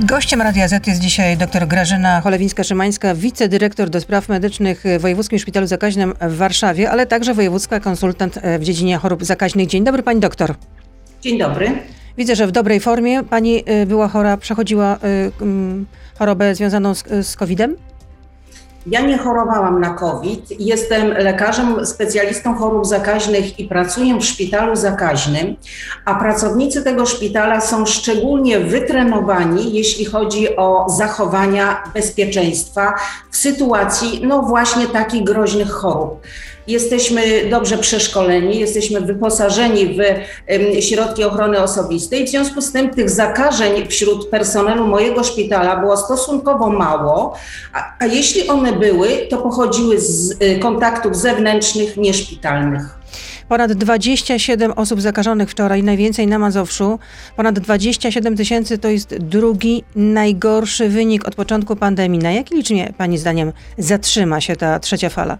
Gościem Radia Z jest dzisiaj dr Grażyna Cholewińska-Szymańska, wicedyrektor do spraw medycznych w Wojewódzkim Szpitalu Zakaźnym w Warszawie, ale także wojewódzka konsultant w dziedzinie chorób zakaźnych. Dzień dobry pani doktor. Dzień dobry. Widzę, że w dobrej formie. Pani y, była chora, przechodziła y, mm, chorobę związaną z, z COVID-em? Ja nie chorowałam na COVID. Jestem lekarzem, specjalistą chorób zakaźnych i pracuję w szpitalu zakaźnym, a pracownicy tego szpitala są szczególnie wytrenowani, jeśli chodzi o zachowania bezpieczeństwa w sytuacji, no właśnie takich groźnych chorób. Jesteśmy dobrze przeszkoleni, jesteśmy wyposażeni w środki ochrony osobistej. W związku z tym tych zakażeń wśród personelu mojego szpitala było stosunkowo mało, a, a jeśli one były, to pochodziły z y, kontaktów zewnętrznych, nieszpitalnych. Ponad 27 osób zakażonych wczoraj, najwięcej na Mazowszu. Ponad 27 tysięcy to jest drugi najgorszy wynik od początku pandemii. Na jakiej liczbie, Pani zdaniem, zatrzyma się ta trzecia fala?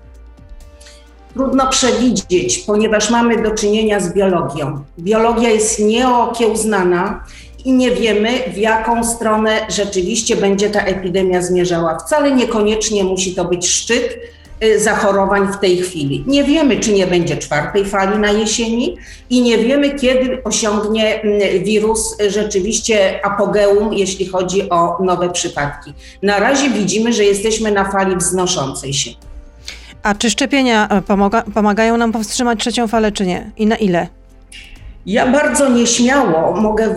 Trudno przewidzieć, ponieważ mamy do czynienia z biologią. Biologia jest nieokiełznana i nie wiemy, w jaką stronę rzeczywiście będzie ta epidemia zmierzała. Wcale niekoniecznie musi to być szczyt y, zachorowań w tej chwili. Nie wiemy, czy nie będzie czwartej fali na jesieni i nie wiemy, kiedy osiągnie mm, wirus rzeczywiście apogeum, jeśli chodzi o nowe przypadki. Na razie widzimy, że jesteśmy na fali wznoszącej się. A czy szczepienia e, pomaga, pomagają nam powstrzymać trzecią falę, czy nie? I na ile? Ja bardzo nieśmiało mogę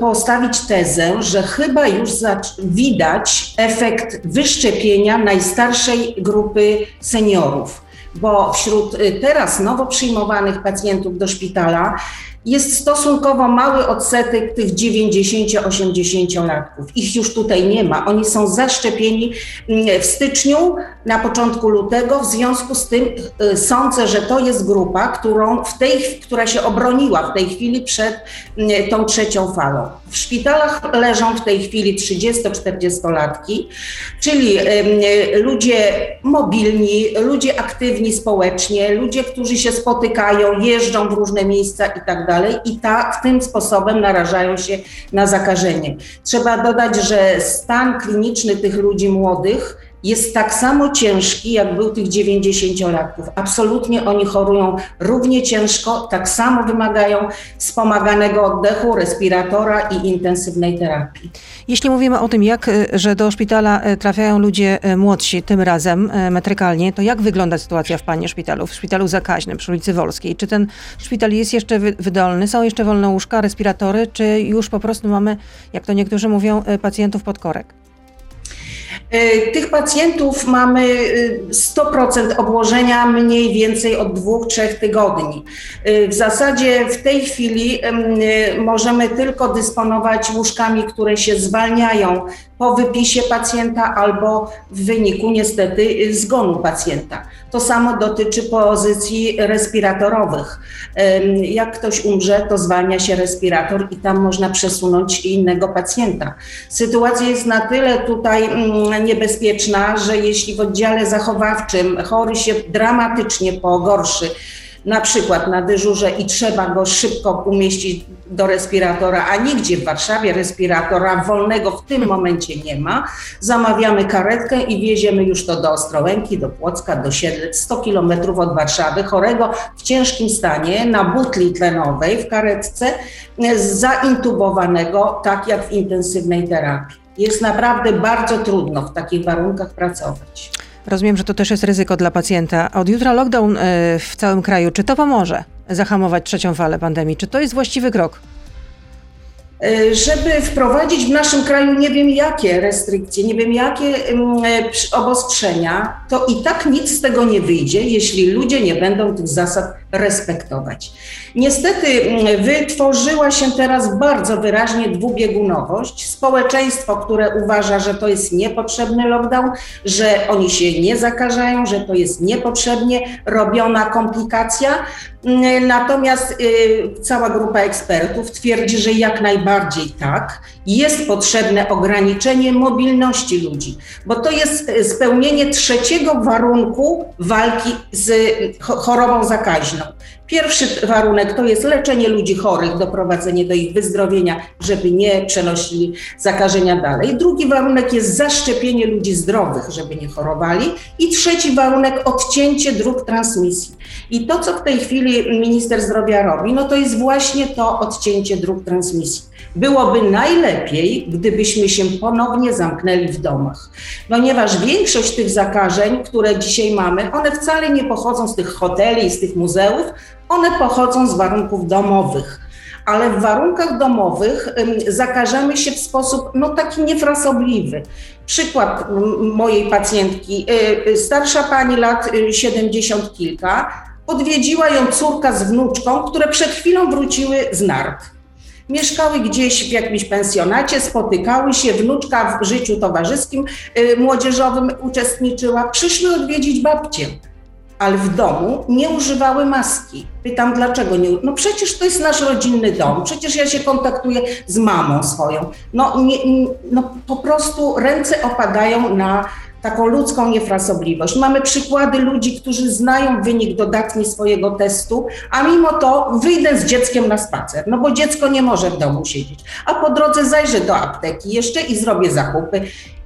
postawić tezę, że chyba już widać efekt wyszczepienia najstarszej grupy seniorów, bo wśród y, teraz nowo przyjmowanych pacjentów do szpitala jest stosunkowo mały odsetek tych 90-80-latków. Ich już tutaj nie ma. Oni są zaszczepieni mm, w styczniu, na początku lutego. W związku z tym y, sądzę, że to jest grupa, którą w tej, która się obroniła w tej chwili przed mm, tą trzecią falą. W szpitalach leżą w tej chwili 30-40-latki, czyli ludzie mobilni, ludzie aktywni społecznie, ludzie, którzy się spotykają, jeżdżą w różne miejsca i tak dalej i tak tym sposobem narażają się na zakażenie. Trzeba dodać, że stan kliniczny tych ludzi młodych jest tak samo ciężki, jak był tych 90-latków. Absolutnie oni chorują równie ciężko, tak samo wymagają wspomaganego oddechu, respiratora i intensywnej terapii. Jeśli mówimy o tym, jak, y, że do szpitala y, trafiają ludzie y, młodsi, tym razem metrykalnie, to jak wygląda sytuacja w Pani szpitalu, w szpitalu zakaźnym przy ulicy Wolskiej? Czy ten szpital jest jeszcze wydolny? Są jeszcze wolne łóżka, respiratory, czy już po prostu mamy, jak to niektórzy mówią, pacjentów pod korek? E, tych pacjentów mamy 100% e, obłożenia mniej więcej od dwóch, trzech tygodni. E, w zasadzie w tej chwili możemy tylko dysponować łóżkami, które się zwalniają po wypisie pacjenta albo w wyniku niestety zgonu pacjenta. To samo dotyczy pozycji respiratorowych. Jak ktoś umrze, to zwalnia się respirator i tam można przesunąć innego pacjenta. Sytuacja jest na tyle tutaj mm, niebezpieczna, że jeśli w oddziale zachowawczym chory się dramatycznie pogorszy, na przykład na dyżurze i trzeba go szybko umieścić do respiratora, a nigdzie w Warszawie respiratora wolnego w tym momencie nie ma, zamawiamy karetkę i wieziemy już to do Ostrołęki, do Płocka, do Siedlec, 100 kilometrów od Warszawy, chorego w ciężkim stanie, na butli tlenowej w karetce, zaintubowanego, tak jak w intensywnej terapii. Jest naprawdę bardzo trudno w takich warunkach pracować. Rozumiem, że to też jest ryzyko dla pacjenta. Od jutra lockdown e, w całym kraju. Czy to pomoże zahamować trzecią falę pandemii? Czy to jest właściwy krok? E, żeby wprowadzić w naszym kraju nie wiem jakie restrykcje, nie wiem jakie e, obostrzenia, to i tak nic z tego nie wyjdzie, jeśli ludzie nie będą tych zasad respektować. Niestety mm, wytworzyła się teraz bardzo wyraźnie dwubiegunowość. Społeczeństwo, które uważa, że to jest niepotrzebny lockdown, że oni się nie zakażają, że to jest niepotrzebnie robiona komplikacja. Mm, natomiast y, cała grupa ekspertów twierdzi, że jak najbardziej tak, jest potrzebne ograniczenie mobilności ludzi, bo to jest y, spełnienie trzeciego warunku walki z chorobą zakaźną Pierwszy warunek to jest leczenie ludzi chorych, doprowadzenie do ich wyzdrowienia, żeby nie przenosili zakażenia dalej. Drugi warunek jest zaszczepienie ludzi zdrowych, żeby nie chorowali. I trzeci warunek odcięcie dróg transmisji. I to, co w tej chwili minister zdrowia robi, no to jest właśnie to odcięcie dróg transmisji. Byłoby najlepiej, gdybyśmy się ponownie zamknęli w domach, ponieważ większość tych zakażeń, które dzisiaj mamy, one wcale nie pochodzą z tych hoteli, z tych muzeów, one pochodzą z warunków domowych. Ale w warunkach domowych zakażemy się w sposób no, taki niefrasobliwy. Przykład mojej pacjentki, y, y, starsza pani lat 70 y, kilka, odwiedziła ją córka z wnuczką, które przed chwilą wróciły z nart mieszkały gdzieś w jakimś pensjonacie, spotykały się, wnuczka w życiu towarzyskim, młodzieżowym uczestniczyła, przyszły odwiedzić babcię, ale w domu nie używały maski. Pytam, dlaczego nie? No przecież to jest nasz rodzinny dom, przecież ja się kontaktuję z mamą swoją. No, nie, no po prostu ręce opadają na taką ludzką niefrasobliwość. Mamy przykłady ludzi, którzy znają wynik dodatni swojego testu, a mimo to wyjdę z dzieckiem na spacer, no bo dziecko nie może w domu siedzieć, a po drodze zajrzę do apteki jeszcze i zrobię zakupy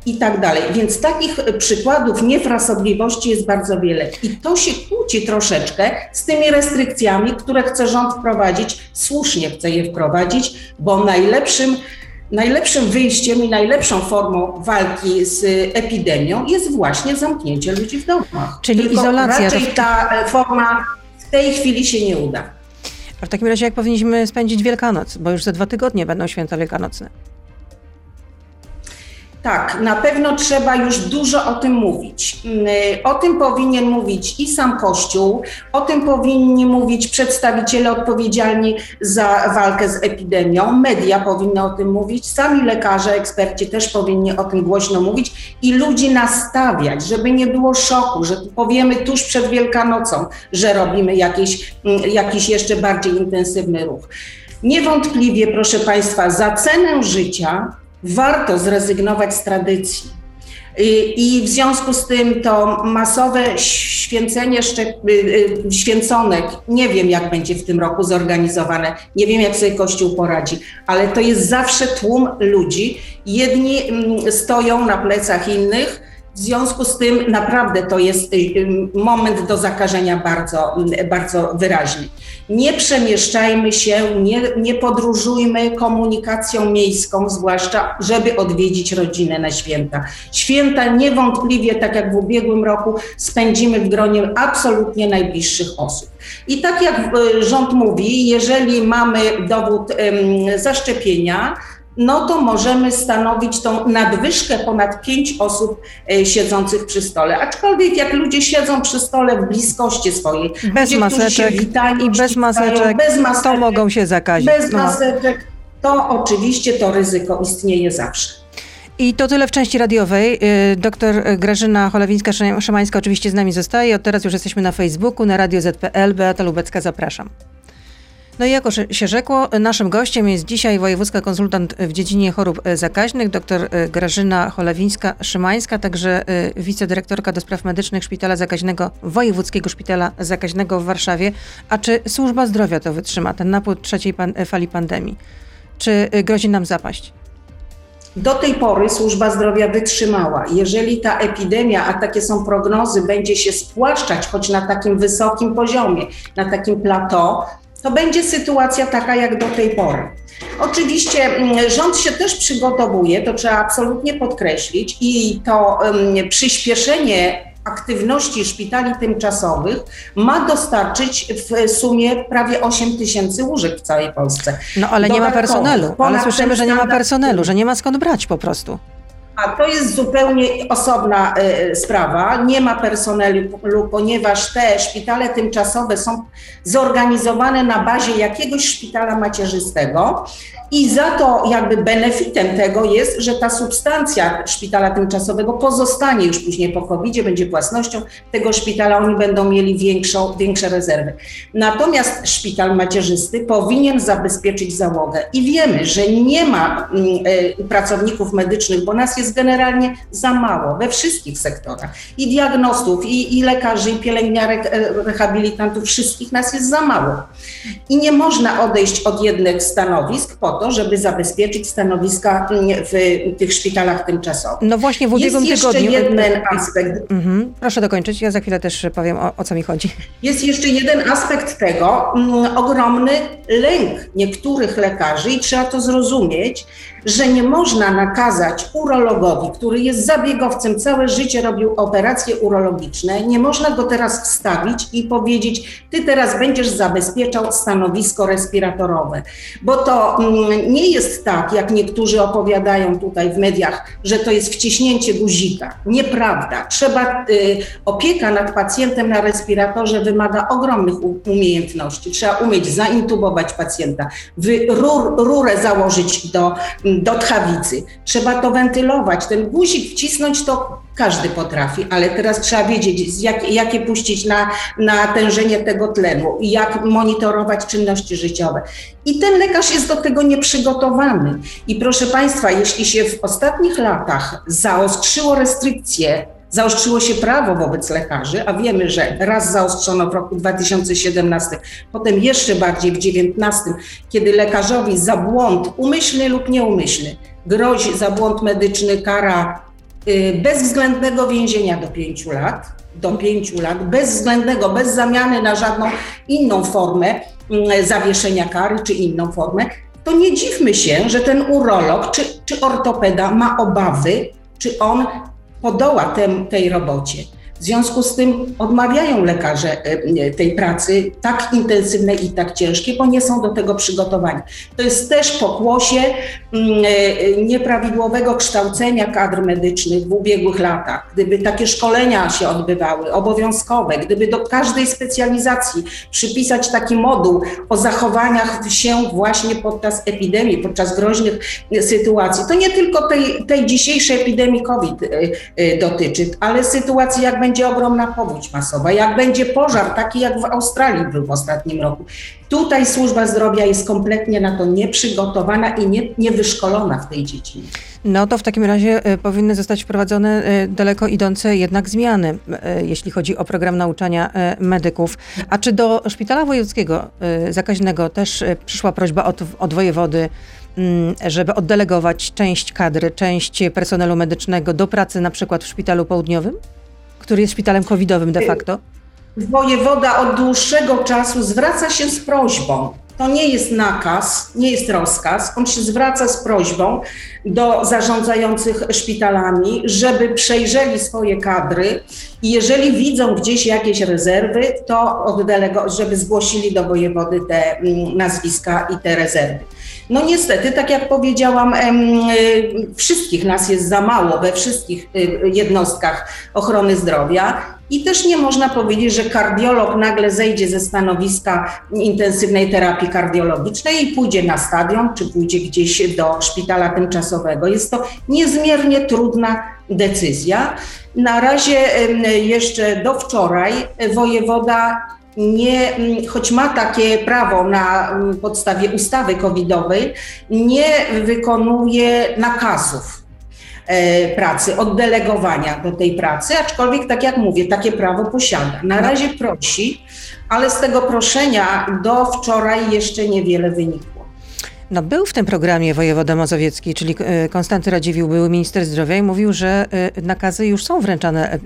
i tak dalej. Więc takich przykładów niefrasobliwości jest bardzo wiele. I to się kłóci troszeczkę z tymi restrykcjami, które chce rząd wprowadzić, słusznie chce je wprowadzić, bo najlepszym najlepszym wyjściem i najlepszą formą walki z epidemią jest właśnie zamknięcie ludzi w domach. Czyli Tylko izolacja. Raczej ta forma w tej chwili się nie uda. A w takim razie jak powinniśmy spędzić Wielkanoc? Bo już za dwa tygodnie będą święta wielkanocne. Tak, na pewno trzeba już dużo o tym mówić. Mm, o tym powinien mówić i sam Kościół, o tym powinni mówić przedstawiciele odpowiedzialni za walkę z epidemią, media powinny o tym mówić, sami lekarze, eksperci też powinni o tym głośno mówić i ludzi nastawiać, żeby nie było szoku, że powiemy tuż przed Wielkanocą, że robimy jakiś, mm, jakiś jeszcze bardziej intensywny ruch. Niewątpliwie, proszę Państwa, za cenę życia warto zrezygnować z tradycji. I w związku z tym to masowe święcenie y, y, święconek, nie wiem jak będzie w tym roku zorganizowane, nie wiem jak sobie Kościół poradzi, ale to jest zawsze tłum ludzi. Jedni mm, stoją na plecach innych, w związku z tym naprawdę to jest y, y, moment do zakażenia bardzo, y, bardzo wyraźny. Nie przemieszczajmy się, nie, nie podróżujmy komunikacją miejską, zwłaszcza, żeby odwiedzić rodzinę na święta. Święta niewątpliwie, tak jak w ubiegłym roku, spędzimy w gronie absolutnie najbliższych osób. I tak jak rząd mówi, jeżeli mamy dowód zaszczepienia, no to możemy stanowić tą nadwyżkę ponad pięć osób e, siedzących przy stole. Aczkolwiek jak ludzie siedzą przy stole w bliskości swojej, bez ludzie, maseczek witają, i bez maseczek, bez maseczek, to mogą się zakazić. Bez no. maseczek, to oczywiście to ryzyko istnieje zawsze. I to tyle w części radiowej. Y, doktor Grażyna Cholewińska-Szymańska oczywiście z nami zostaje. Od teraz już jesteśmy na Facebooku, na Radio ZPL. Beata Lubecka, zapraszam. No i jako się rzekło, naszym gościem jest dzisiaj wojewódzka konsultant w dziedzinie chorób e, zakaźnych, dr e, Grażyna Cholewińska-Szymańska, także e, wicedyrektorka do spraw medycznych Szpitala Zakaźnego, Wojewódzkiego Szpitala Zakaźnego w Warszawie. A czy służba zdrowia to wytrzyma, ten napód trzeciej pan fali pandemii? Czy grozi nam zapaść? Do tej pory służba zdrowia wytrzymała. Jeżeli ta epidemia, a takie są prognozy, będzie się spłaszczać, choć na takim wysokim poziomie, na takim plateau, to będzie sytuacja taka jak do tej pory. Oczywiście mm, rząd się też przygotowuje, to trzeba absolutnie podkreślić, i to um, przyspieszenie aktywności szpitali tymczasowych ma dostarczyć w sumie prawie 8 tysięcy łóżek w całej Polsce. No ale nie ma personelu, ale słyszymy, że nie ma personelu, że nie ma skąd brać po prostu. A to jest zupełnie osobna y, sprawa. Nie ma personelu, ponieważ te szpitale tymczasowe są zorganizowane na bazie jakiegoś szpitala macierzystego i za to jakby benefitem tego jest, że ta substancja szpitala tymczasowego pozostanie już później po covid będzie własnością tego szpitala, oni będą mieli większą, większe rezerwy. Natomiast szpital macierzysty powinien zabezpieczyć załogę i wiemy, że nie ma y, pracowników medycznych, bo nas jest jest generalnie za mało we wszystkich sektorach. I diagnostów, i, i lekarzy, i pielęgniarek, e, rehabilitantów, wszystkich nas jest za mało. I nie można odejść od jednych stanowisk po to, żeby zabezpieczyć stanowiska w tych szpitalach tymczasowych. No właśnie w ubiegłym jest tygodniu... jeszcze jeden aspekt. Mhm. Proszę dokończyć, ja za chwilę też powiem o, o co mi chodzi. Jest jeszcze jeden aspekt tego, mm, ogromny lęk niektórych lekarzy i trzeba to zrozumieć, że nie można nakazać urologowi, który jest zabiegowcem, całe życie robił operacje urologiczne, nie można go teraz wstawić i powiedzieć, ty teraz będziesz zabezpieczał stanowisko respiratorowe. Bo to mm, nie jest tak, jak niektórzy opowiadają tutaj w mediach, że to jest wciśnięcie guzika. Nieprawda. Trzeba, y, opieka nad pacjentem na respiratorze wymaga ogromnych umiejętności. Trzeba umieć zaintubować pacjenta, rur, rurę założyć do do tchawicy. Trzeba to wentylować. Ten guzik wcisnąć to każdy potrafi, ale teraz trzeba wiedzieć, jak, jakie puścić na, natężenie tego tlenu, jak monitorować czynności życiowe. I ten lekarz jest do tego nieprzygotowany. I proszę Państwa, jeśli się w ostatnich latach zaostrzyło restrykcje Zaostrzyło się prawo wobec lekarzy, a wiemy, że raz zaostrzono w roku 2017, potem jeszcze bardziej w 2019, kiedy lekarzowi za błąd umyślny lub nieumyślny grozi za błąd medyczny kara y, bezwzględnego więzienia do 5 lat, do 5 lat, bezwzględnego, bez zamiany na żadną inną formę y, zawieszenia kary czy inną formę, to nie dziwmy się, że ten urolog czy, czy ortopeda ma obawy, czy on podoła tem, tej robocie. W związku z tym odmawiają lekarze e, tej pracy tak intensywnej i tak ciężkiej, bo nie są do tego przygotowani. To jest też pokłosie mm, e, nieprawidłowego kształcenia kadr medycznych w ubiegłych latach. Gdyby takie szkolenia się odbywały, obowiązkowe, gdyby do każdej specjalizacji przypisać taki moduł o zachowaniach się właśnie podczas epidemii, podczas groźnych sytuacji, to nie tylko tej, tej dzisiejszej epidemii COVID e, dotyczy, ale sytuacji, jak będzie będzie ogromna powódź masowa, jak będzie pożar, taki jak w Australii był w ostatnim roku. Tutaj służba zdrowia jest kompletnie na to nieprzygotowana i nie, niewyszkolona w tej dziedzinie. No to w takim razie y, powinny zostać wprowadzone y, daleko idące jednak zmiany, y, jeśli chodzi o program nauczania medyków. A czy do szpitala wojewódzkiego zakaźnego też przyszła prośba od, od wojewody, mm, żeby oddelegować część kadry, część personelu medycznego do pracy na przykład w szpitalu południowym? Który jest szpitalem covidowym de facto? Wojewoda od dłuższego czasu zwraca się z prośbą. To nie jest nakaz, nie jest rozkaz. On się zwraca z prośbą do zarządzających szpitalami, żeby przejrzeli swoje kadry i jeżeli widzą gdzieś jakieś rezerwy, to oddelego, żeby zgłosili do wojewody te mm, nazwiska i te rezerwy. No niestety, tak jak powiedziałam, y, wszystkich nas jest za mało we wszystkich y, jednostkach ochrony zdrowia i też nie można powiedzieć, że kardiolog nagle zejdzie ze stanowiska intensywnej terapii kardiologicznej i pójdzie na stadion, czy pójdzie gdzieś do szpitala tymczasowego. Jest to niezmiernie trudna decyzja. Na razie jeszcze do wczoraj wojewoda nie, mm, choć ma takie prawo na mm, podstawie ustawy covidowej, nie wykonuje nakazów e, pracy, oddelegowania do tej pracy, aczkolwiek, tak jak mówię, takie prawo posiada. Na razie prosi, ale z tego proszenia do wczoraj jeszcze niewiele wynikło. No, był w tym programie wojewoda mazowiecki, czyli e, Konstanty Radziwił, były minister zdrowia i mówił, że e, nakazy już są wręczane e,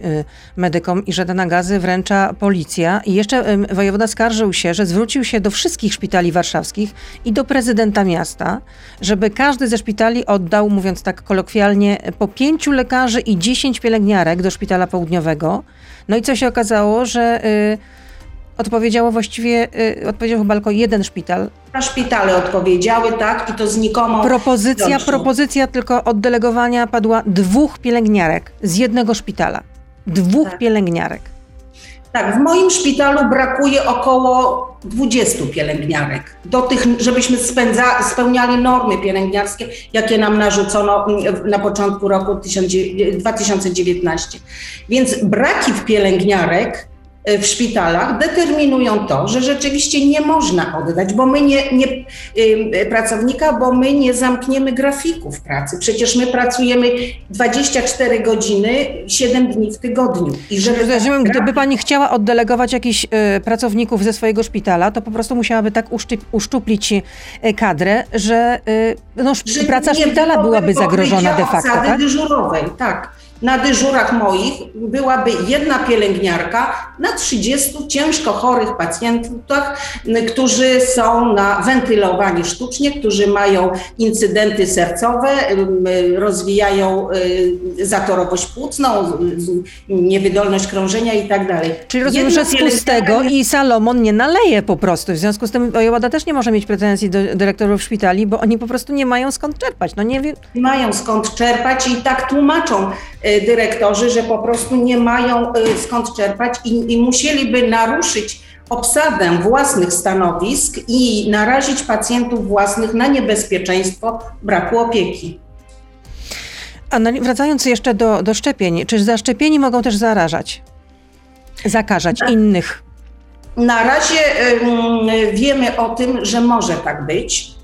medykom i że te nakazy wręcza policja. I jeszcze wojewoda skarżył się, że zwrócił się do wszystkich szpitali warszawskich i do prezydenta miasta, żeby każdy ze szpitali oddał, mówiąc tak kolokwialnie, po pięciu lekarzy i dziesięć pielęgniarek do szpitala południowego. No i co się okazało, że odpowiedziało właściwie, y, odpowiedział chyba tylko jeden szpital. Na szpitale odpowiedziały, tak, i to znikomą. Propozycja, propozycja tylko oddelegowania padła dwóch pielęgniarek z jednego szpitala. Dwóch tak. pielęgniarek. Tak, w moim szpitalu brakuje około 20 pielęgniarek, do tych, żebyśmy spędza, spełniali normy pielęgniarskie, jakie nam narzucono mm, na początku roku 2019. Więc braki w pielęgniarek w szpitalach determinują to, że rzeczywiście nie można oddać, bo my nie, nie pracownika, bo my nie zamkniemy grafików pracy. Przecież my pracujemy 24 godziny, 7 dni w tygodniu. I żeby Rozumiem, gdyby pani chciała oddelegować jakichś y, pracowników ze swojego szpitala, to po prostu musiałaby tak uszczuplić kadrę, że, no, że praca szpitala byłaby zagrożona de facto. Tak? dyżurowej, tak na dyżurach moich byłaby jedna pielęgniarka na 30 ciężko chorych pacjentach, którzy są na wentylowani sztucznie, którzy mają incydenty sercowe, rozwijają y, zatorowość płucną, niewydolność krążenia i tak dalej. Czyli rozumiem, jedna że z pustego i Salomon nie naleje po prostu. W związku z tym Ojowada też nie może mieć pretensji do dyrektorów szpitali, bo oni po prostu nie mają skąd czerpać. No nie. Mają skąd czerpać i tak tłumaczą dyrektorzy, że po prostu nie mają y, skąd czerpać i, i musieliby naruszyć obsadę własnych stanowisk i narazić pacjentów własnych na niebezpieczeństwo braku opieki. A no, wracając jeszcze do, do szczepień, czy zaszczepieni mogą też zarażać, zakażać tak. innych? Na razie y, wiemy o tym, że może tak być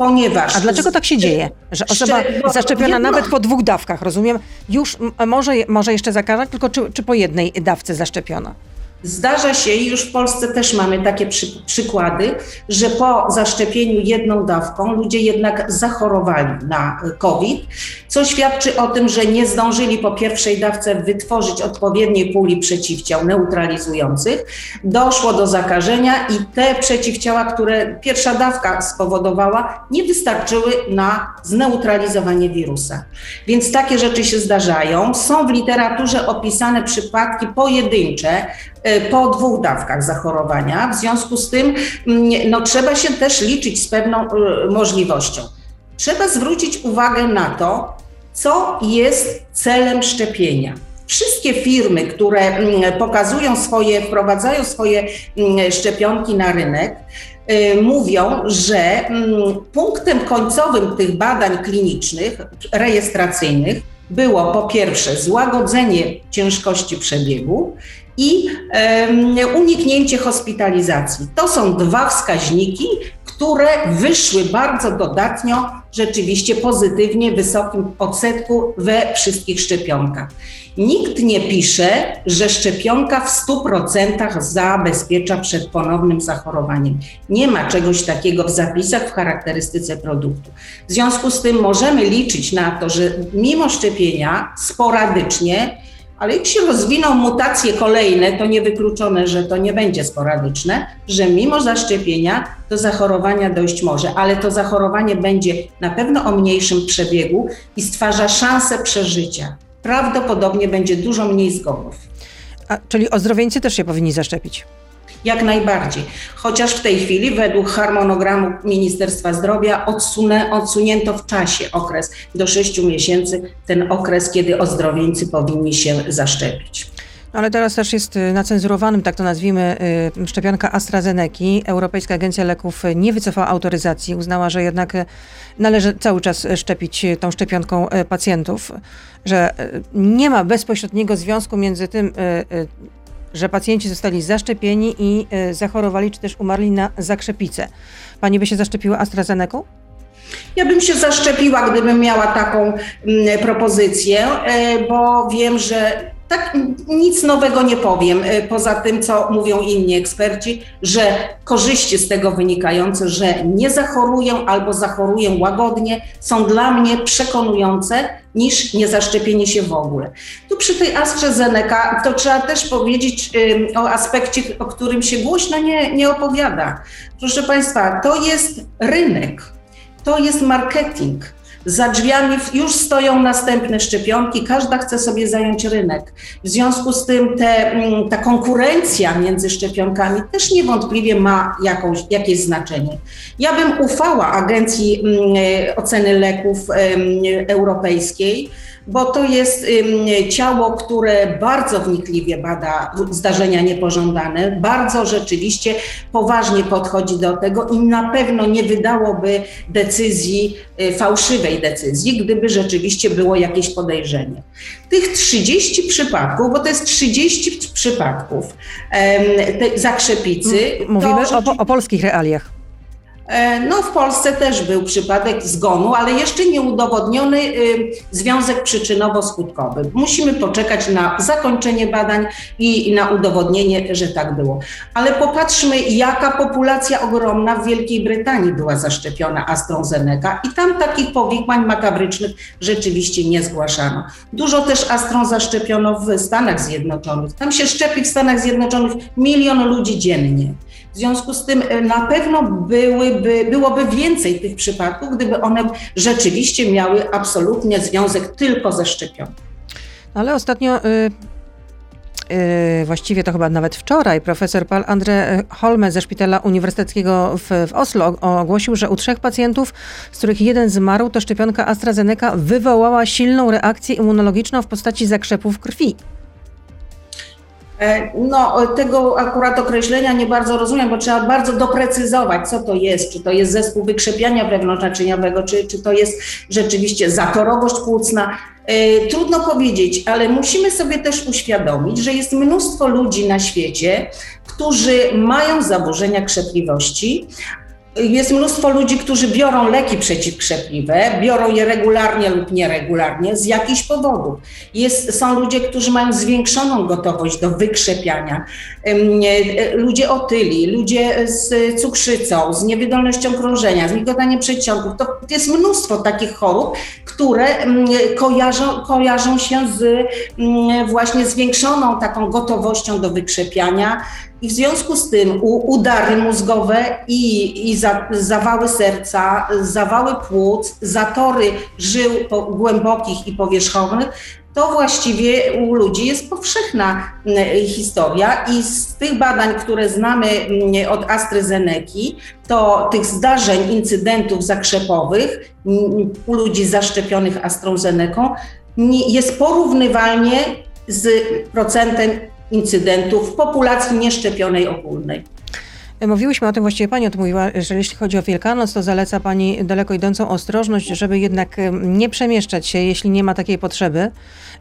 ponieważ... A dlaczego tak się dzieje? Że osoba zaszczepiona nawet po dwóch dawkach, rozumiem, już może, może jeszcze zakażać, tylko czy, czy po jednej dawce zaszczepiona? Zdarza się i już w Polsce też mamy takie przy, przykłady, że po zaszczepieniu jedną dawką ludzie jednak zachorowali na COVID, co świadczy o tym, że nie zdążyli po pierwszej dawce wytworzyć odpowiedniej puli przeciwciał neutralizujących. Doszło do zakażenia i te przeciwciała, które pierwsza dawka spowodowała, nie wystarczyły na zneutralizowanie wirusa. Więc takie rzeczy się zdarzają. Są w literaturze opisane przypadki pojedyncze, E, po dwóch dawkach zachorowania. W związku z tym mm, no, trzeba się też liczyć z pewną e, możliwością. Trzeba zwrócić uwagę na to, co jest celem szczepienia. Wszystkie firmy, które mm, pokazują swoje, wprowadzają swoje mm, szczepionki na rynek, e, mówią, że punktem końcowym tych badań klinicznych, rejestracyjnych było po pierwsze złagodzenie ciężkości przebiegu i uniknięcie hospitalizacji. To są dwa wskaźniki, które wyszły bardzo dodatnio, rzeczywiście pozytywnie, w wysokim odsetku we wszystkich szczepionkach. Nikt nie pisze, że szczepionka w 100% zabezpiecza przed ponownym zachorowaniem. Nie ma czegoś takiego w zapisach, w charakterystyce produktu. W związku z tym możemy liczyć na to, że mimo szczepienia sporadycznie ale jak się rozwiną mutacje kolejne, to niewykluczone, że to nie będzie sporadyczne, że mimo zaszczepienia do zachorowania dojść może, ale to zachorowanie będzie na pewno o mniejszym przebiegu i stwarza szansę przeżycia. Prawdopodobnie będzie dużo mniej zgonów. A, czyli ozdrowieńcy też się powinni zaszczepić? Jak najbardziej. Chociaż w tej chwili według harmonogramu Ministerstwa Zdrowia odsunę, odsunięto w czasie okres do 6 miesięcy, ten okres, kiedy ozdrowieńcy powinni się zaszczepić. Ale teraz też jest y, na cenzurowanym, tak to nazwijmy, y, szczepionka AstraZeneca. Europejska Agencja Leków nie wycofała autoryzacji, uznała, że jednak y, należy cały czas szczepić tą szczepionką pacjentów, że nie ma bezpośredniego związku między tym, że pacjenci zostali zaszczepieni i y, zachorowali, czy też umarli na zakrzepicę. Pani by się zaszczepiła AstraZeneką? Ja bym się zaszczepiła, gdybym miała taką mm, propozycję, e, bo wiem, że tak nic nowego nie powiem, e, poza tym, co mówią inni eksperci, że korzyści z tego wynikające, że nie zachoruję albo zachoruję łagodnie, są dla mnie przekonujące niż niezaszczepienie się w ogóle. Tu przy tej AstraZeneca to trzeba też powiedzieć o aspekcie, o którym się głośno nie, nie opowiada. Proszę Państwa, to jest rynek, to jest marketing. Za drzwiami już stoją następne szczepionki, każda chce sobie zająć rynek. W związku z tym te, mm, ta konkurencja między szczepionkami też niewątpliwie ma jakąś, jakieś znaczenie. Ja bym ufała Agencji mm, Oceny Leków Europejskiej, bo to jest ciało, które bardzo wnikliwie bada zdarzenia niepożądane, bardzo rzeczywiście poważnie podchodzi do tego i na pewno nie wydałoby decyzji y, fałszywej decyzji, gdyby rzeczywiście było jakieś podejrzenie. Tych 30 przypadków, bo to jest 30 przypadków tej zakrzepicy. Mówimy o, o polskich realiach. E, no, w Polsce też był przypadek zgonu, ale jeszcze nie udowodniony y, związek przyczynowo-skutkowy. Musimy poczekać na zakończenie badań i na udowodnienie, że tak było. Ale popatrzmy, jaka populacja ogromna w Wielkiej Brytanii była zaszczepiona AstraZeneca i tam takich powikłań makabrycznych rzeczywiście nie zgłaszano. Dużo też Astron zaszczepiono w Stanach Zjednoczonych. Tam się szczepi w Stanach Zjednoczonych milion ludzi dziennie. W związku z tym e, na pewno byłyby, byłoby więcej tych przypadków, gdyby one rzeczywiście miały absolutnie związek tylko ze szczepionką. Ale ostatnio y y właściwie to chyba nawet wczoraj, profesor Paul Andre Holme ze Szpitala Uniwersyteckiego w, w, Oslo ogłosił, że u trzech pacjentów, z których jeden zmarł, to szczepionka AstraZeneca wywołała silną reakcję immunologiczną w postaci zakrzepów krwi. E, no, tego akurat określenia nie bardzo rozumiem, bo trzeba bardzo doprecyzować, co to jest. Czy to jest zespół wykrzepiania wewnątrznaczyniowego, czy, czy to jest rzeczywiście zatorowość płucna. E, trudno powiedzieć, ale musimy sobie też uświadomić, że jest mnóstwo ludzi na świecie, którzy mają zaburzenia krzepliwości, jest mnóstwo ludzi, którzy biorą leki przeciwkrzepliwe, biorą je regularnie lub nieregularnie z jakichś powodów. Jest, są ludzie, którzy mają zwiększoną gotowość do wykrzepiania. Ludzie otyli, ludzie z cukrzycą, z niewydolnością krążenia, z migotaniem przedsionków. To jest mnóstwo takich chorób, które kojarzą, kojarzą się z właśnie zwiększoną taką gotowością do wykrzepiania, i w związku z tym udary mózgowe i, i za, zawały serca, zawały płuc, zatory żył głębokich i powierzchownych, to właściwie u ludzi jest powszechna historia. I z tych badań, które znamy od AstraZeneca, to tych zdarzeń, incydentów zakrzepowych u ludzi zaszczepionych AstraZeneką jest porównywalnie z procentem incydentów w populacji nieszczepionej ogólnej. Mówiłyśmy o tym, właściwie Pani o tym mówiła, że jeśli chodzi o Wielkanoc, to zaleca Pani daleko idącą ostrożność, żeby jednak nie przemieszczać się, jeśli nie ma takiej potrzeby,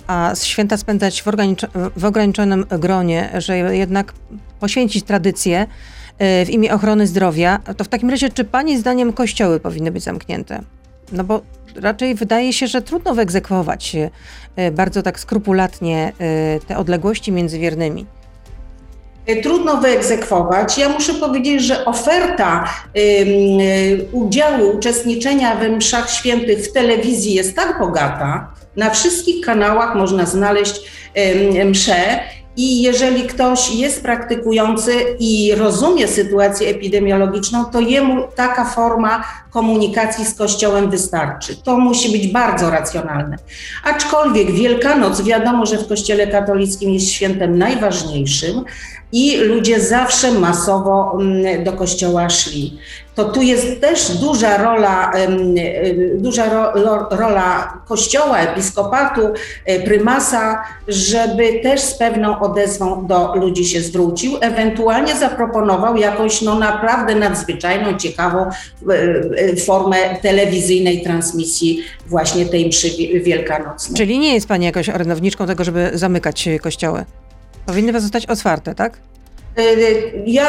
a święta spędzać w, w ograniczonym gronie, że jednak poświęcić tradycję e, w imię ochrony zdrowia, to w takim razie czy Pani zdaniem kościoły powinny być zamknięte? No bo raczej wydaje się, że trudno wyegzekwować e, bardzo tak skrupulatnie e, te odległości między wiernymi. E, trudno wyegzekwować. Ja muszę powiedzieć, że oferta udziału, uczestniczenia w mszach świętych w telewizji jest tak bogata, na wszystkich kanałach można znaleźć msze i jeżeli ktoś jest praktykujący i rozumie sytuację epidemiologiczną, to jemu taka forma komunikacji z Kościołem wystarczy. To musi być bardzo racjonalne. Aczkolwiek Wielkanoc, wiadomo, że w Kościele katolickim jest świętem najważniejszym, i ludzie zawsze masowo mm, do kościoła szli. To tu jest też duża rola, duża rola kościoła, episkopatu, e, prymasa, żeby też z pewną odezwą do ludzi się zwrócił, ewentualnie zaproponował jakąś no naprawdę nadzwyczajną, ciekawą e, e, formę telewizyjnej transmisji właśnie tej mszy wielkanocnej. Czyli nie jest Pani jakoś orędowniczką tego, żeby zamykać kościoły? Powinny zostać otwarte, tak? Y, y, ja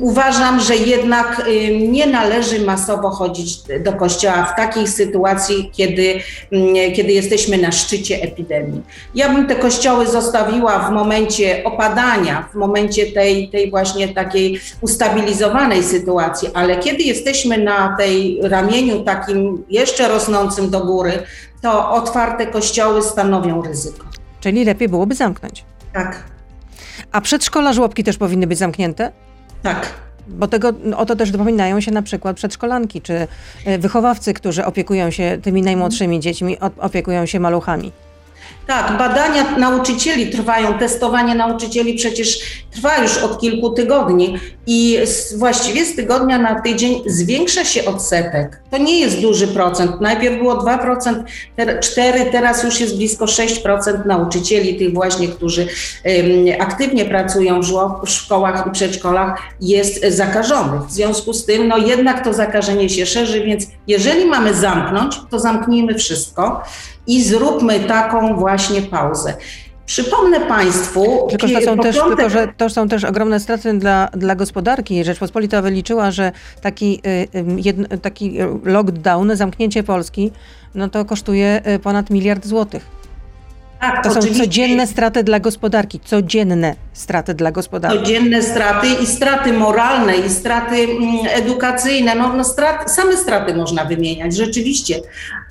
uważam, że jednak y, nie należy masowo chodzić do kościoła w takiej sytuacji, kiedy, kiedy jesteśmy na szczycie epidemii. Ja bym te kościoły zostawiła w momencie opadania, w momencie tej, tej właśnie takiej ustabilizowanej sytuacji, ale kiedy jesteśmy na tej ramieniu takim jeszcze rosnącym do góry, to otwarte kościoły stanowią ryzyko. Czyli lepiej byłoby zamknąć. Tak. A przedszkola, żłobki też powinny być zamknięte? Tak. Bo tego, o to też dopominają się na przykład przedszkolanki, czy e, wychowawcy, którzy opiekują się tymi najmłodszymi dziećmi, opiekują się maluchami. Tak, badania nauczycieli trwają, testowanie nauczycieli przecież trwa już od kilku tygodni i z, właściwie z tygodnia na tydzień zwiększa się odsetek. To nie jest duży procent. Najpierw było 2%, 4%, teraz już jest blisko 6% nauczycieli, tych właśnie, którzy aktywnie pracują w, w szkołach i przedszkolach, jest zakażonych. W związku z tym, no jednak to zakażenie się szerzy, więc jeżeli mamy zamknąć, to zamknijmy wszystko i zróbmy taką właśnie pauzę. Przypomnę Państwu. Tylko, że to są, też, tylko, że to są też ogromne straty dla, dla gospodarki. Rzeczpospolita wyliczyła, że taki, y, taki lockdown, zamknięcie Polski, no to kosztuje y, ponad miliard złotych. Tak, to są oczywiście. codzienne straty dla gospodarki, codzienne straty dla gospodarki. Codzienne straty i straty moralne, i straty mm, edukacyjne. No, no strat, same straty można wymieniać, rzeczywiście.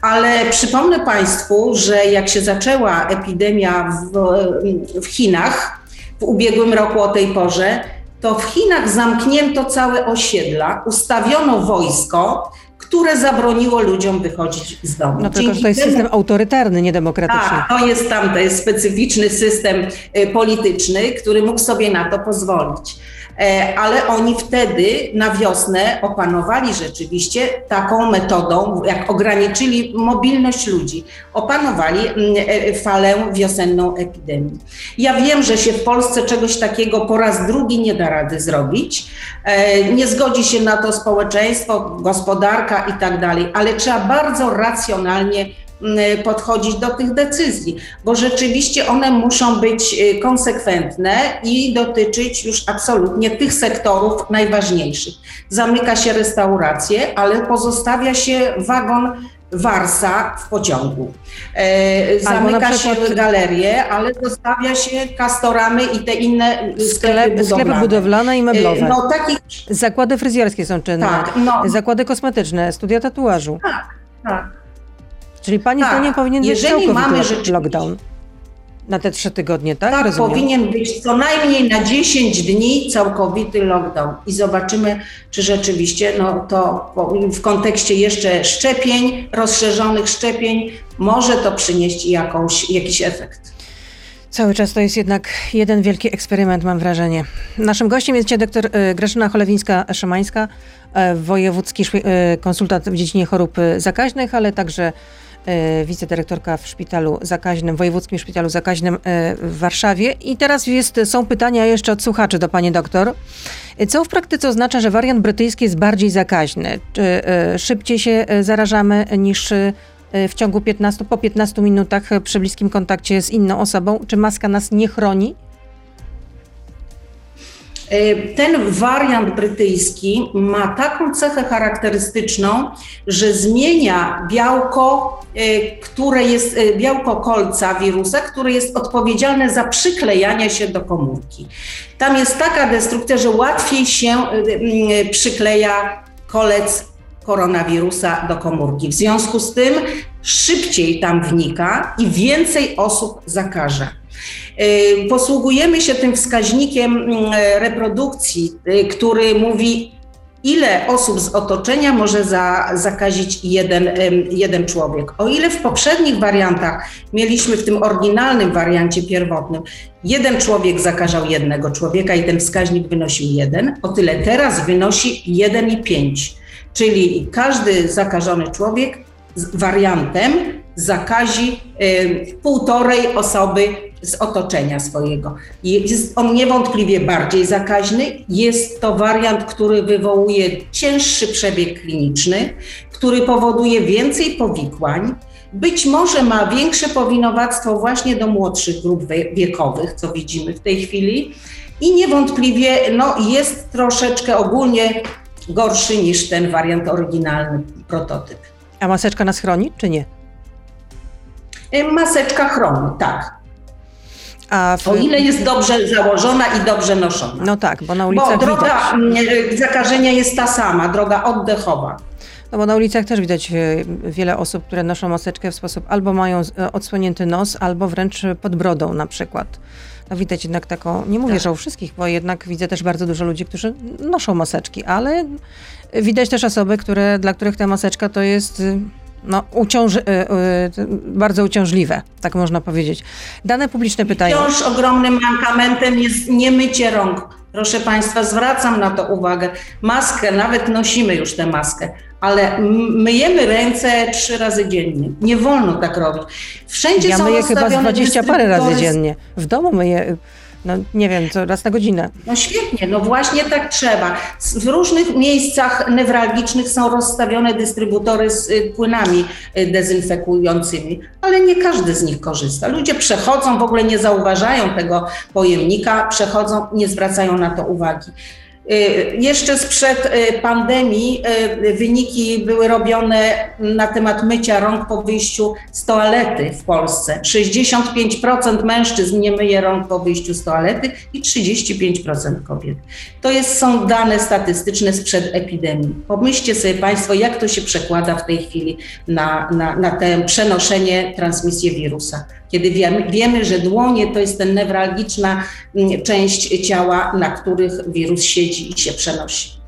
Ale przypomnę Państwu, że jak się zaczęła epidemia w, w Chinach w ubiegłym roku o tej porze, to w Chinach zamknięto całe osiedla, ustawiono wojsko, które zabroniło ludziom wychodzić z domu. No tylko, że to jest system autorytarny, niedemokratyczny. Tak, to jest tam, to jest specyficzny system y, polityczny, który mógł sobie na to pozwolić. E, ale oni wtedy na wiosnę opanowali rzeczywiście taką metodą, jak ograniczyli mobilność ludzi, opanowali mm, e, falę wiosenną epidemii. Ja wiem, że się w Polsce czegoś takiego po raz drugi nie da rady zrobić. E, nie zgodzi się na to społeczeństwo, gospodarka i tak dalej, ale trzeba bardzo racjonalnie podchodzić do tych decyzji, bo rzeczywiście one muszą być y, konsekwentne i dotyczyć już absolutnie tych sektorów najważniejszych. Zamyka się restauracje, ale pozostawia się wagon Warsa w pociągu. E, zamyka przykład... się galerie, ale zostawia się kastoramy i te inne sklepy, Sklep, budowlane. sklepy budowlane i meblowe. E, no, takich... Zakłady fryzjerskie są czynne, tak, no... zakłady kosmetyczne, studia tatuażu. Tak, tak. Czyli pani tak. zdaniem powinien być Jeżeli mamy lockdown? Na te trzy tygodnie, tak? Tak, Rozumiem. powinien być co najmniej na 10 dni całkowity lockdown i zobaczymy, czy rzeczywiście no, to w kontekście jeszcze szczepień, rozszerzonych szczepień, może to przynieść jakąś, jakiś efekt. Cały czas to jest jednak jeden wielki eksperyment, mam wrażenie. Naszym gościem jest doktor y, Grażyna Cholewińska-Szymańska, y, wojewódzki y, konsultant w dziedzinie chorób zakaźnych, ale także wicedyrektorka w szpitalu zakaźnym, wojewódzkim szpitalu zakaźnym e, w Warszawie. I teraz jest, są pytania jeszcze od słuchaczy do pani doktor. Co w praktyce oznacza, że wariant brytyjski jest bardziej zakaźny? Czy e, szybciej się zarażamy niż w ciągu 15, po 15 minutach przy bliskim kontakcie z inną osobą? Czy maska nas nie chroni? E, ten wariant brytyjski ma taką cechę charakterystyczną, że zmienia białko, e, które jest e, białko kolca wirusa, które jest odpowiedzialne za przyklejanie się do komórki. Tam jest taka destrukcja, że łatwiej się przykleja kolec koronawirusa do komórki. W związku z tym szybciej tam wnika i więcej osób zakaże. Y, posługujemy się tym wskaźnikiem mm, reprodukcji, y, który mówi, ile osób z otoczenia może za, zakazić jeden, jeden człowiek. O ile w poprzednich wariantach mieliśmy w tym oryginalnym wariancie pierwotnym, jeden człowiek zakażał jednego człowieka i ten wskaźnik wynosił jeden, o tyle teraz wynosi 1,5. Czyli każdy zakażony człowiek z wariantem zakazi y, półtorej osoby z otoczenia swojego. Jest on niewątpliwie bardziej zakaźny. Jest to wariant, który wywołuje cięższy przebieg kliniczny, który powoduje więcej powikłań. Być może ma większe powinowactwo właśnie do młodszych grup wiekowych, co widzimy w tej chwili. I niewątpliwie no, jest troszeczkę ogólnie gorszy niż ten wariant oryginalny, prototyp. A maseczka nas chroni, czy nie? Maseczka chroni, tak. W... O ile jest dobrze założona i dobrze noszona. No tak, bo na ulicach Bo droga widać. zakażenia jest ta sama, droga oddechowa. No bo na ulicach też widać e, wiele osób, które noszą maseczkę w sposób albo mają e, odsłonięty nos, albo wręcz pod brodą na przykład. No widać jednak taką, nie mówię, tak. że u wszystkich, bo jednak widzę też bardzo dużo ludzi, którzy noszą maseczki, ale widać też osoby, które, dla których ta maseczka to jest no, uciąży, bardzo uciążliwe, tak można powiedzieć. Dane publiczne pytają. Wciąż ogromnym mankamentem jest niemycie rąk Proszę Państwa, zwracam na to uwagę. Maskę, nawet nosimy już tę maskę, ale myjemy ręce trzy razy dziennie. Nie wolno tak robić. Wszędzie ja są myję chyba z 20 parę razy dziennie. W domu myję no nie wiem, co raz na godzinę. No świetnie, no właśnie tak trzeba. W różnych miejscach newralgicznych są rozstawione dystrybutory z y, płynami y, dezynfekującymi, ale nie każdy z nich korzysta. Ludzie przechodzą, w ogóle nie zauważają tego pojemnika, przechodzą, nie zwracają na to uwagi. Y, jeszcze sprzed y, pandemii y, wyniki były robione na temat mycia rąk po wyjściu z toalety w Polsce. 65% mężczyzn nie myje rąk po wyjściu z toalety i 35% kobiet. To jest, są dane statystyczne sprzed epidemii. Pomyślcie sobie Państwo, jak to się przekłada w tej chwili na, na, na te przenoszenie, transmisję wirusa kiedy wiemy, wiemy, że dłonie to jest ten newralgiczna mm, część ciała, na których wirus siedzi i się przenosi.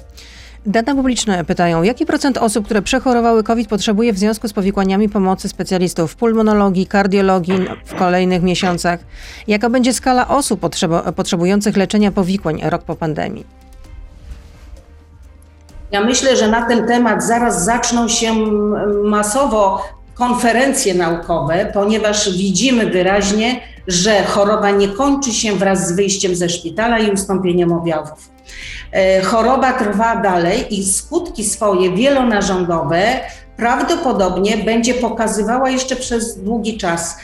Dane publiczne pytają, jaki procent osób, które przechorowały COVID potrzebuje w związku z powikłaniami pomocy specjalistów w pulmonologii, kardiologii w kolejnych miesiącach? Jaka będzie skala osób potrzebujących leczenia powikłań rok po pandemii? Ja myślę, że na ten temat zaraz zaczną się masowo konferencje naukowe, ponieważ widzimy wyraźnie, że choroba nie kończy się wraz z wyjściem ze szpitala i ustąpieniem objawów. E, choroba trwa dalej i skutki swoje wielonarządowe prawdopodobnie będzie pokazywała jeszcze przez długi czas.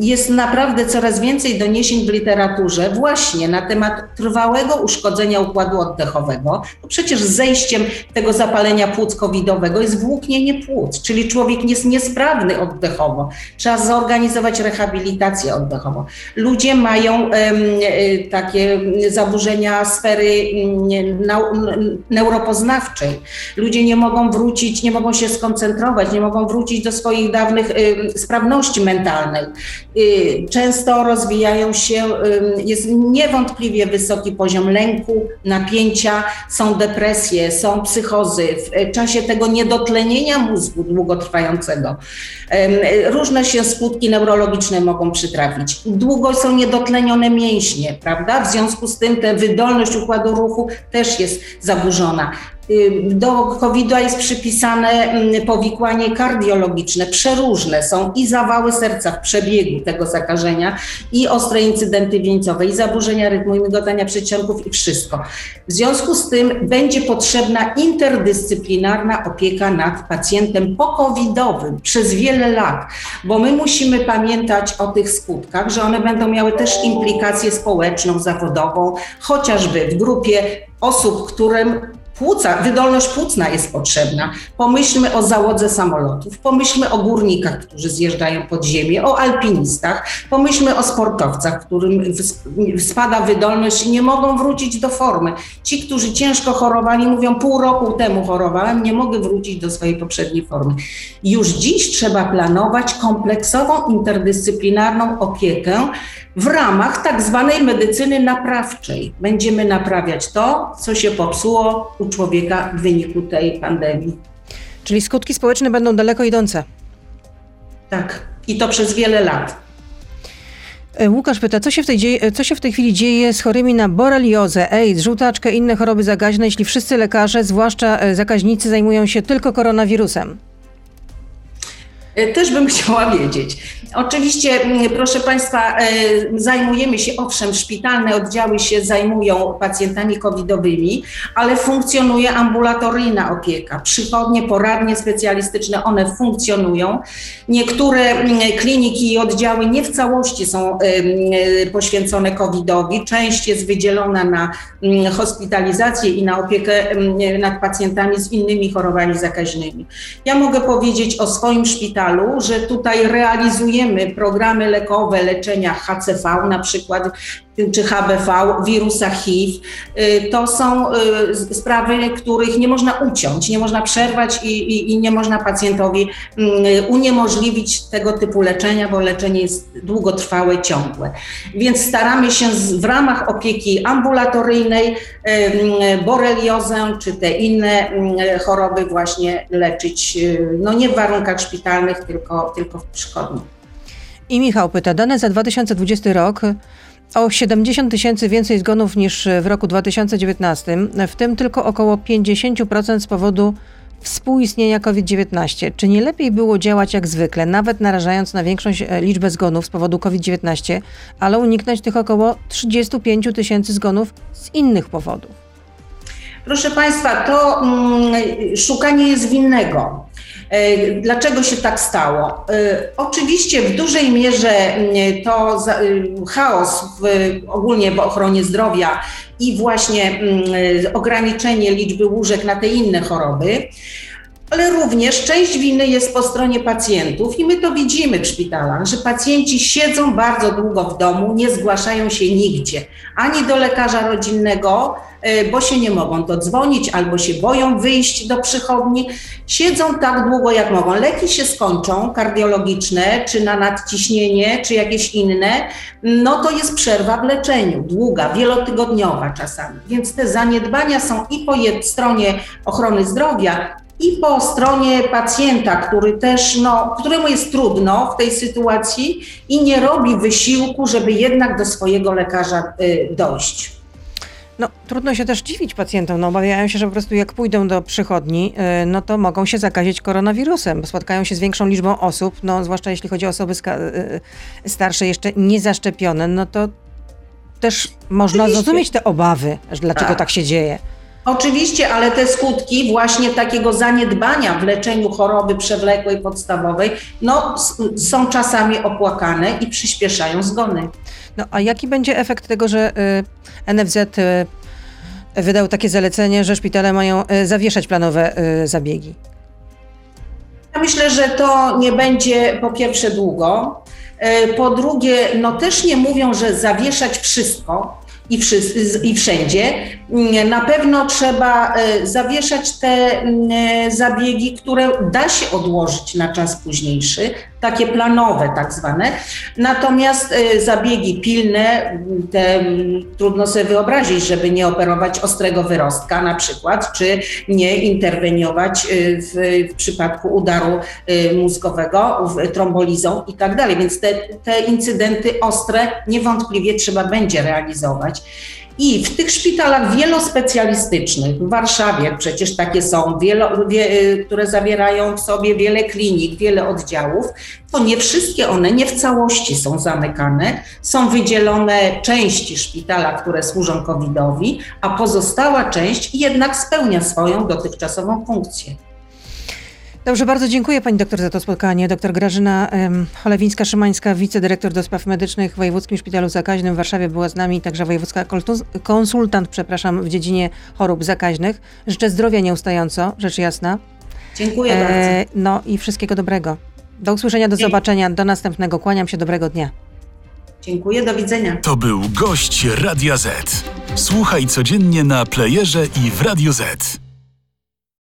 Jest naprawdę coraz więcej doniesień w literaturze właśnie na temat trwałego uszkodzenia układu oddechowego. Bo przecież zejściem tego zapalenia płuc covidowego jest włóknienie płuc, czyli człowiek jest niesprawny oddechowo. Trzeba zorganizować rehabilitację oddechową. Ludzie mają e, takie zaburzenia sfery neuropoznawczej. Ludzie nie mogą wrócić, nie mogą się skoncentrować, nie mogą wrócić do swoich dawnych sprawności mentalnej. Y, często rozwijają się, jest niewątpliwie wysoki poziom lęku, napięcia, są depresje, są psychozy. W czasie tego niedotlenienia mózgu długotrwającego różne się skutki neurologiczne mogą przytrafić. Długo są niedotlenione mięśnie, prawda? W związku z tym ta wydolność układu ruchu też jest zaburzona. Y, do COVID-u jest przypisane mm, powikłanie kardiologiczne, przeróżne są i zawały serca w przebiegu tego zakażenia, i ostre incydenty wieńcowe, i zaburzenia rytmu, i migotania przedsionków, i wszystko. W związku z tym będzie potrzebna interdyscyplinarna opieka nad pacjentem po-covidowym przez wiele lat, bo my musimy pamiętać o tych skutkach, że one będą miały też implikację społeczną, zawodową, chociażby w grupie osób, którym płuca, wydolność płucna jest potrzebna. Pomyślmy o załodze samolotów, pomyślmy o górnikach, którzy zjeżdżają pod ziemię, o alpinistach, pomyślmy o sportowcach, którym spada wydolność i nie mogą wrócić do formy. Ci, którzy ciężko chorowali, mówią pół roku temu chorowałem, nie mogę wrócić do swojej poprzedniej formy. Już dziś trzeba planować kompleksową, interdyscyplinarną opiekę w ramach tak zwanej medycyny naprawczej. Będziemy naprawiać to, co się popsuło człowieka w wyniku tej pandemii. Czyli skutki społeczne będą daleko idące. Tak, i to przez wiele lat. E, Łukasz pyta, co się, w tej dzieje, co się w tej chwili dzieje z chorymi na boreliozę, AIDS, żółtaczkę inne choroby zakaźne, jeśli wszyscy lekarze, zwłaszcza e, zakaźnicy, zajmują się tylko koronawirusem? E, też bym chciała wiedzieć. Oczywiście, proszę Państwa, e, zajmujemy się, owszem, szpitalne oddziały się zajmują pacjentami covidowymi, ale funkcjonuje ambulatoryjna opieka. Przychodnie, poradnie specjalistyczne, one funkcjonują. Niektóre kliniki i oddziały nie w całości są e, poświęcone covidowi. Część jest wydzielona na hospitalizację i na opiekę nad pacjentami z innymi chorobami zakaźnymi. Ja mogę powiedzieć o swoim szpitalu, że tutaj realizujemy programy lekowe leczenia HCV, na przykład czy HBV, wirusa HIV. Y, to są y, sprawy, których nie można uciąć, nie można przerwać i, i, i, nie można pacjentowi mm, uniemożliwić tego typu leczenia, bo leczenie jest długotrwałe, ciągłe. Więc staramy się w ramach opieki ambulatoryjnej boreliozę czy te inne choroby właśnie leczyć, y, no nie w warunkach szpitalnych, tylko, tylko w przychodni. I Michał pyta, dane za 2020 rok o 70 tysięcy więcej zgonów niż w roku 2019, w tym tylko około 50% z powodu współistnienia COVID-19. Czy nie lepiej było działać jak zwykle, nawet narażając na większą e, liczbę zgonów z powodu COVID-19, ale uniknąć tych około 35 tysięcy zgonów z innych powodów? Proszę Państwa, to mm, szukanie jest winnego. E, dlaczego się tak stało? E, oczywiście w dużej mierze mm, to e, chaos w, ogólnie w ochronie zdrowia i właśnie mm, ograniczenie liczby łóżek na te inne choroby, ale również część winy jest po stronie pacjentów i my to widzimy w szpitalach, że pacjenci siedzą bardzo długo w domu, nie zgłaszają się nigdzie, ani do lekarza rodzinnego, e, bo się nie mogą dodzwonić albo się boją wyjść do przychodni. Siedzą tak długo jak mogą. Leki się skończą, kardiologiczne, czy na nadciśnienie, czy jakieś inne, no to jest przerwa w leczeniu, długa, wielotygodniowa czasami. Więc te zaniedbania są i po stronie ochrony zdrowia, i po stronie pacjenta, który też, no, któremu jest trudno w tej sytuacji i nie robi wysiłku, żeby jednak do swojego lekarza y, dojść. No, trudno się też dziwić pacjentom. No, obawiają się, że po prostu jak pójdą do przychodni, y, no to mogą się zakazić koronawirusem, bo spotkają się z większą liczbą osób, no, zwłaszcza jeśli chodzi o osoby y, starsze, jeszcze niezaszczepione, no to też można Oczywiście. zrozumieć te obawy, dlaczego tak, tak się dzieje. Oczywiście, ale te skutki właśnie takiego zaniedbania w leczeniu choroby przewlekłej, podstawowej, no, są czasami opłakane i przyspieszają zgony. No a jaki będzie efekt tego, że y, NFZ y, wydał takie zalecenie, że szpitale mają y, zawieszać planowe zabiegi? Ja myślę, że to nie będzie po pierwsze długo. Po drugie, no też nie mówią, że zawieszać wszystko, i, i wszędzie. Na pewno trzeba e, zawieszać te e, zabiegi, które da się odłożyć na czas późniejszy, takie planowe tak zwane. Natomiast e, zabiegi pilne, te, trudno sobie wyobrazić, żeby nie operować ostrego wyrostka na przykład, czy nie interweniować w, w przypadku udaru mózgowego, trombolizą i tak dalej. Więc te, te incydenty ostre niewątpliwie trzeba będzie realizować. I w tych szpitalach wielospecjalistycznych, w Warszawie przecież takie są, wielo, wie, y, które zawierają w sobie wiele klinik, wiele oddziałów, to nie wszystkie one, nie w całości są zamykane. Są wydzielone części szpitala, które służą COVID-owi, a pozostała część jednak spełnia swoją dotychczasową funkcję. Dobrze, bardzo dziękuję pani doktor za to spotkanie. Doktor Grażyna um, Cholewińska-Szymańska, wicedyrektor do spraw medycznych w Wojewódzkim Szpitalu Zakaźnym w Warszawie była z nami, także wojewódzka konsultant, przepraszam, w dziedzinie chorób zakaźnych. Życzę zdrowia nieustająco, rzecz jasna. Dziękuję e, bardzo. No i wszystkiego dobrego. Do usłyszenia, do zobaczenia, do następnego. Kłaniam się, dobrego dnia. Dziękuję, do widzenia. To był gość Radia Z. Słuchaj codziennie na playerze i w Radio Z.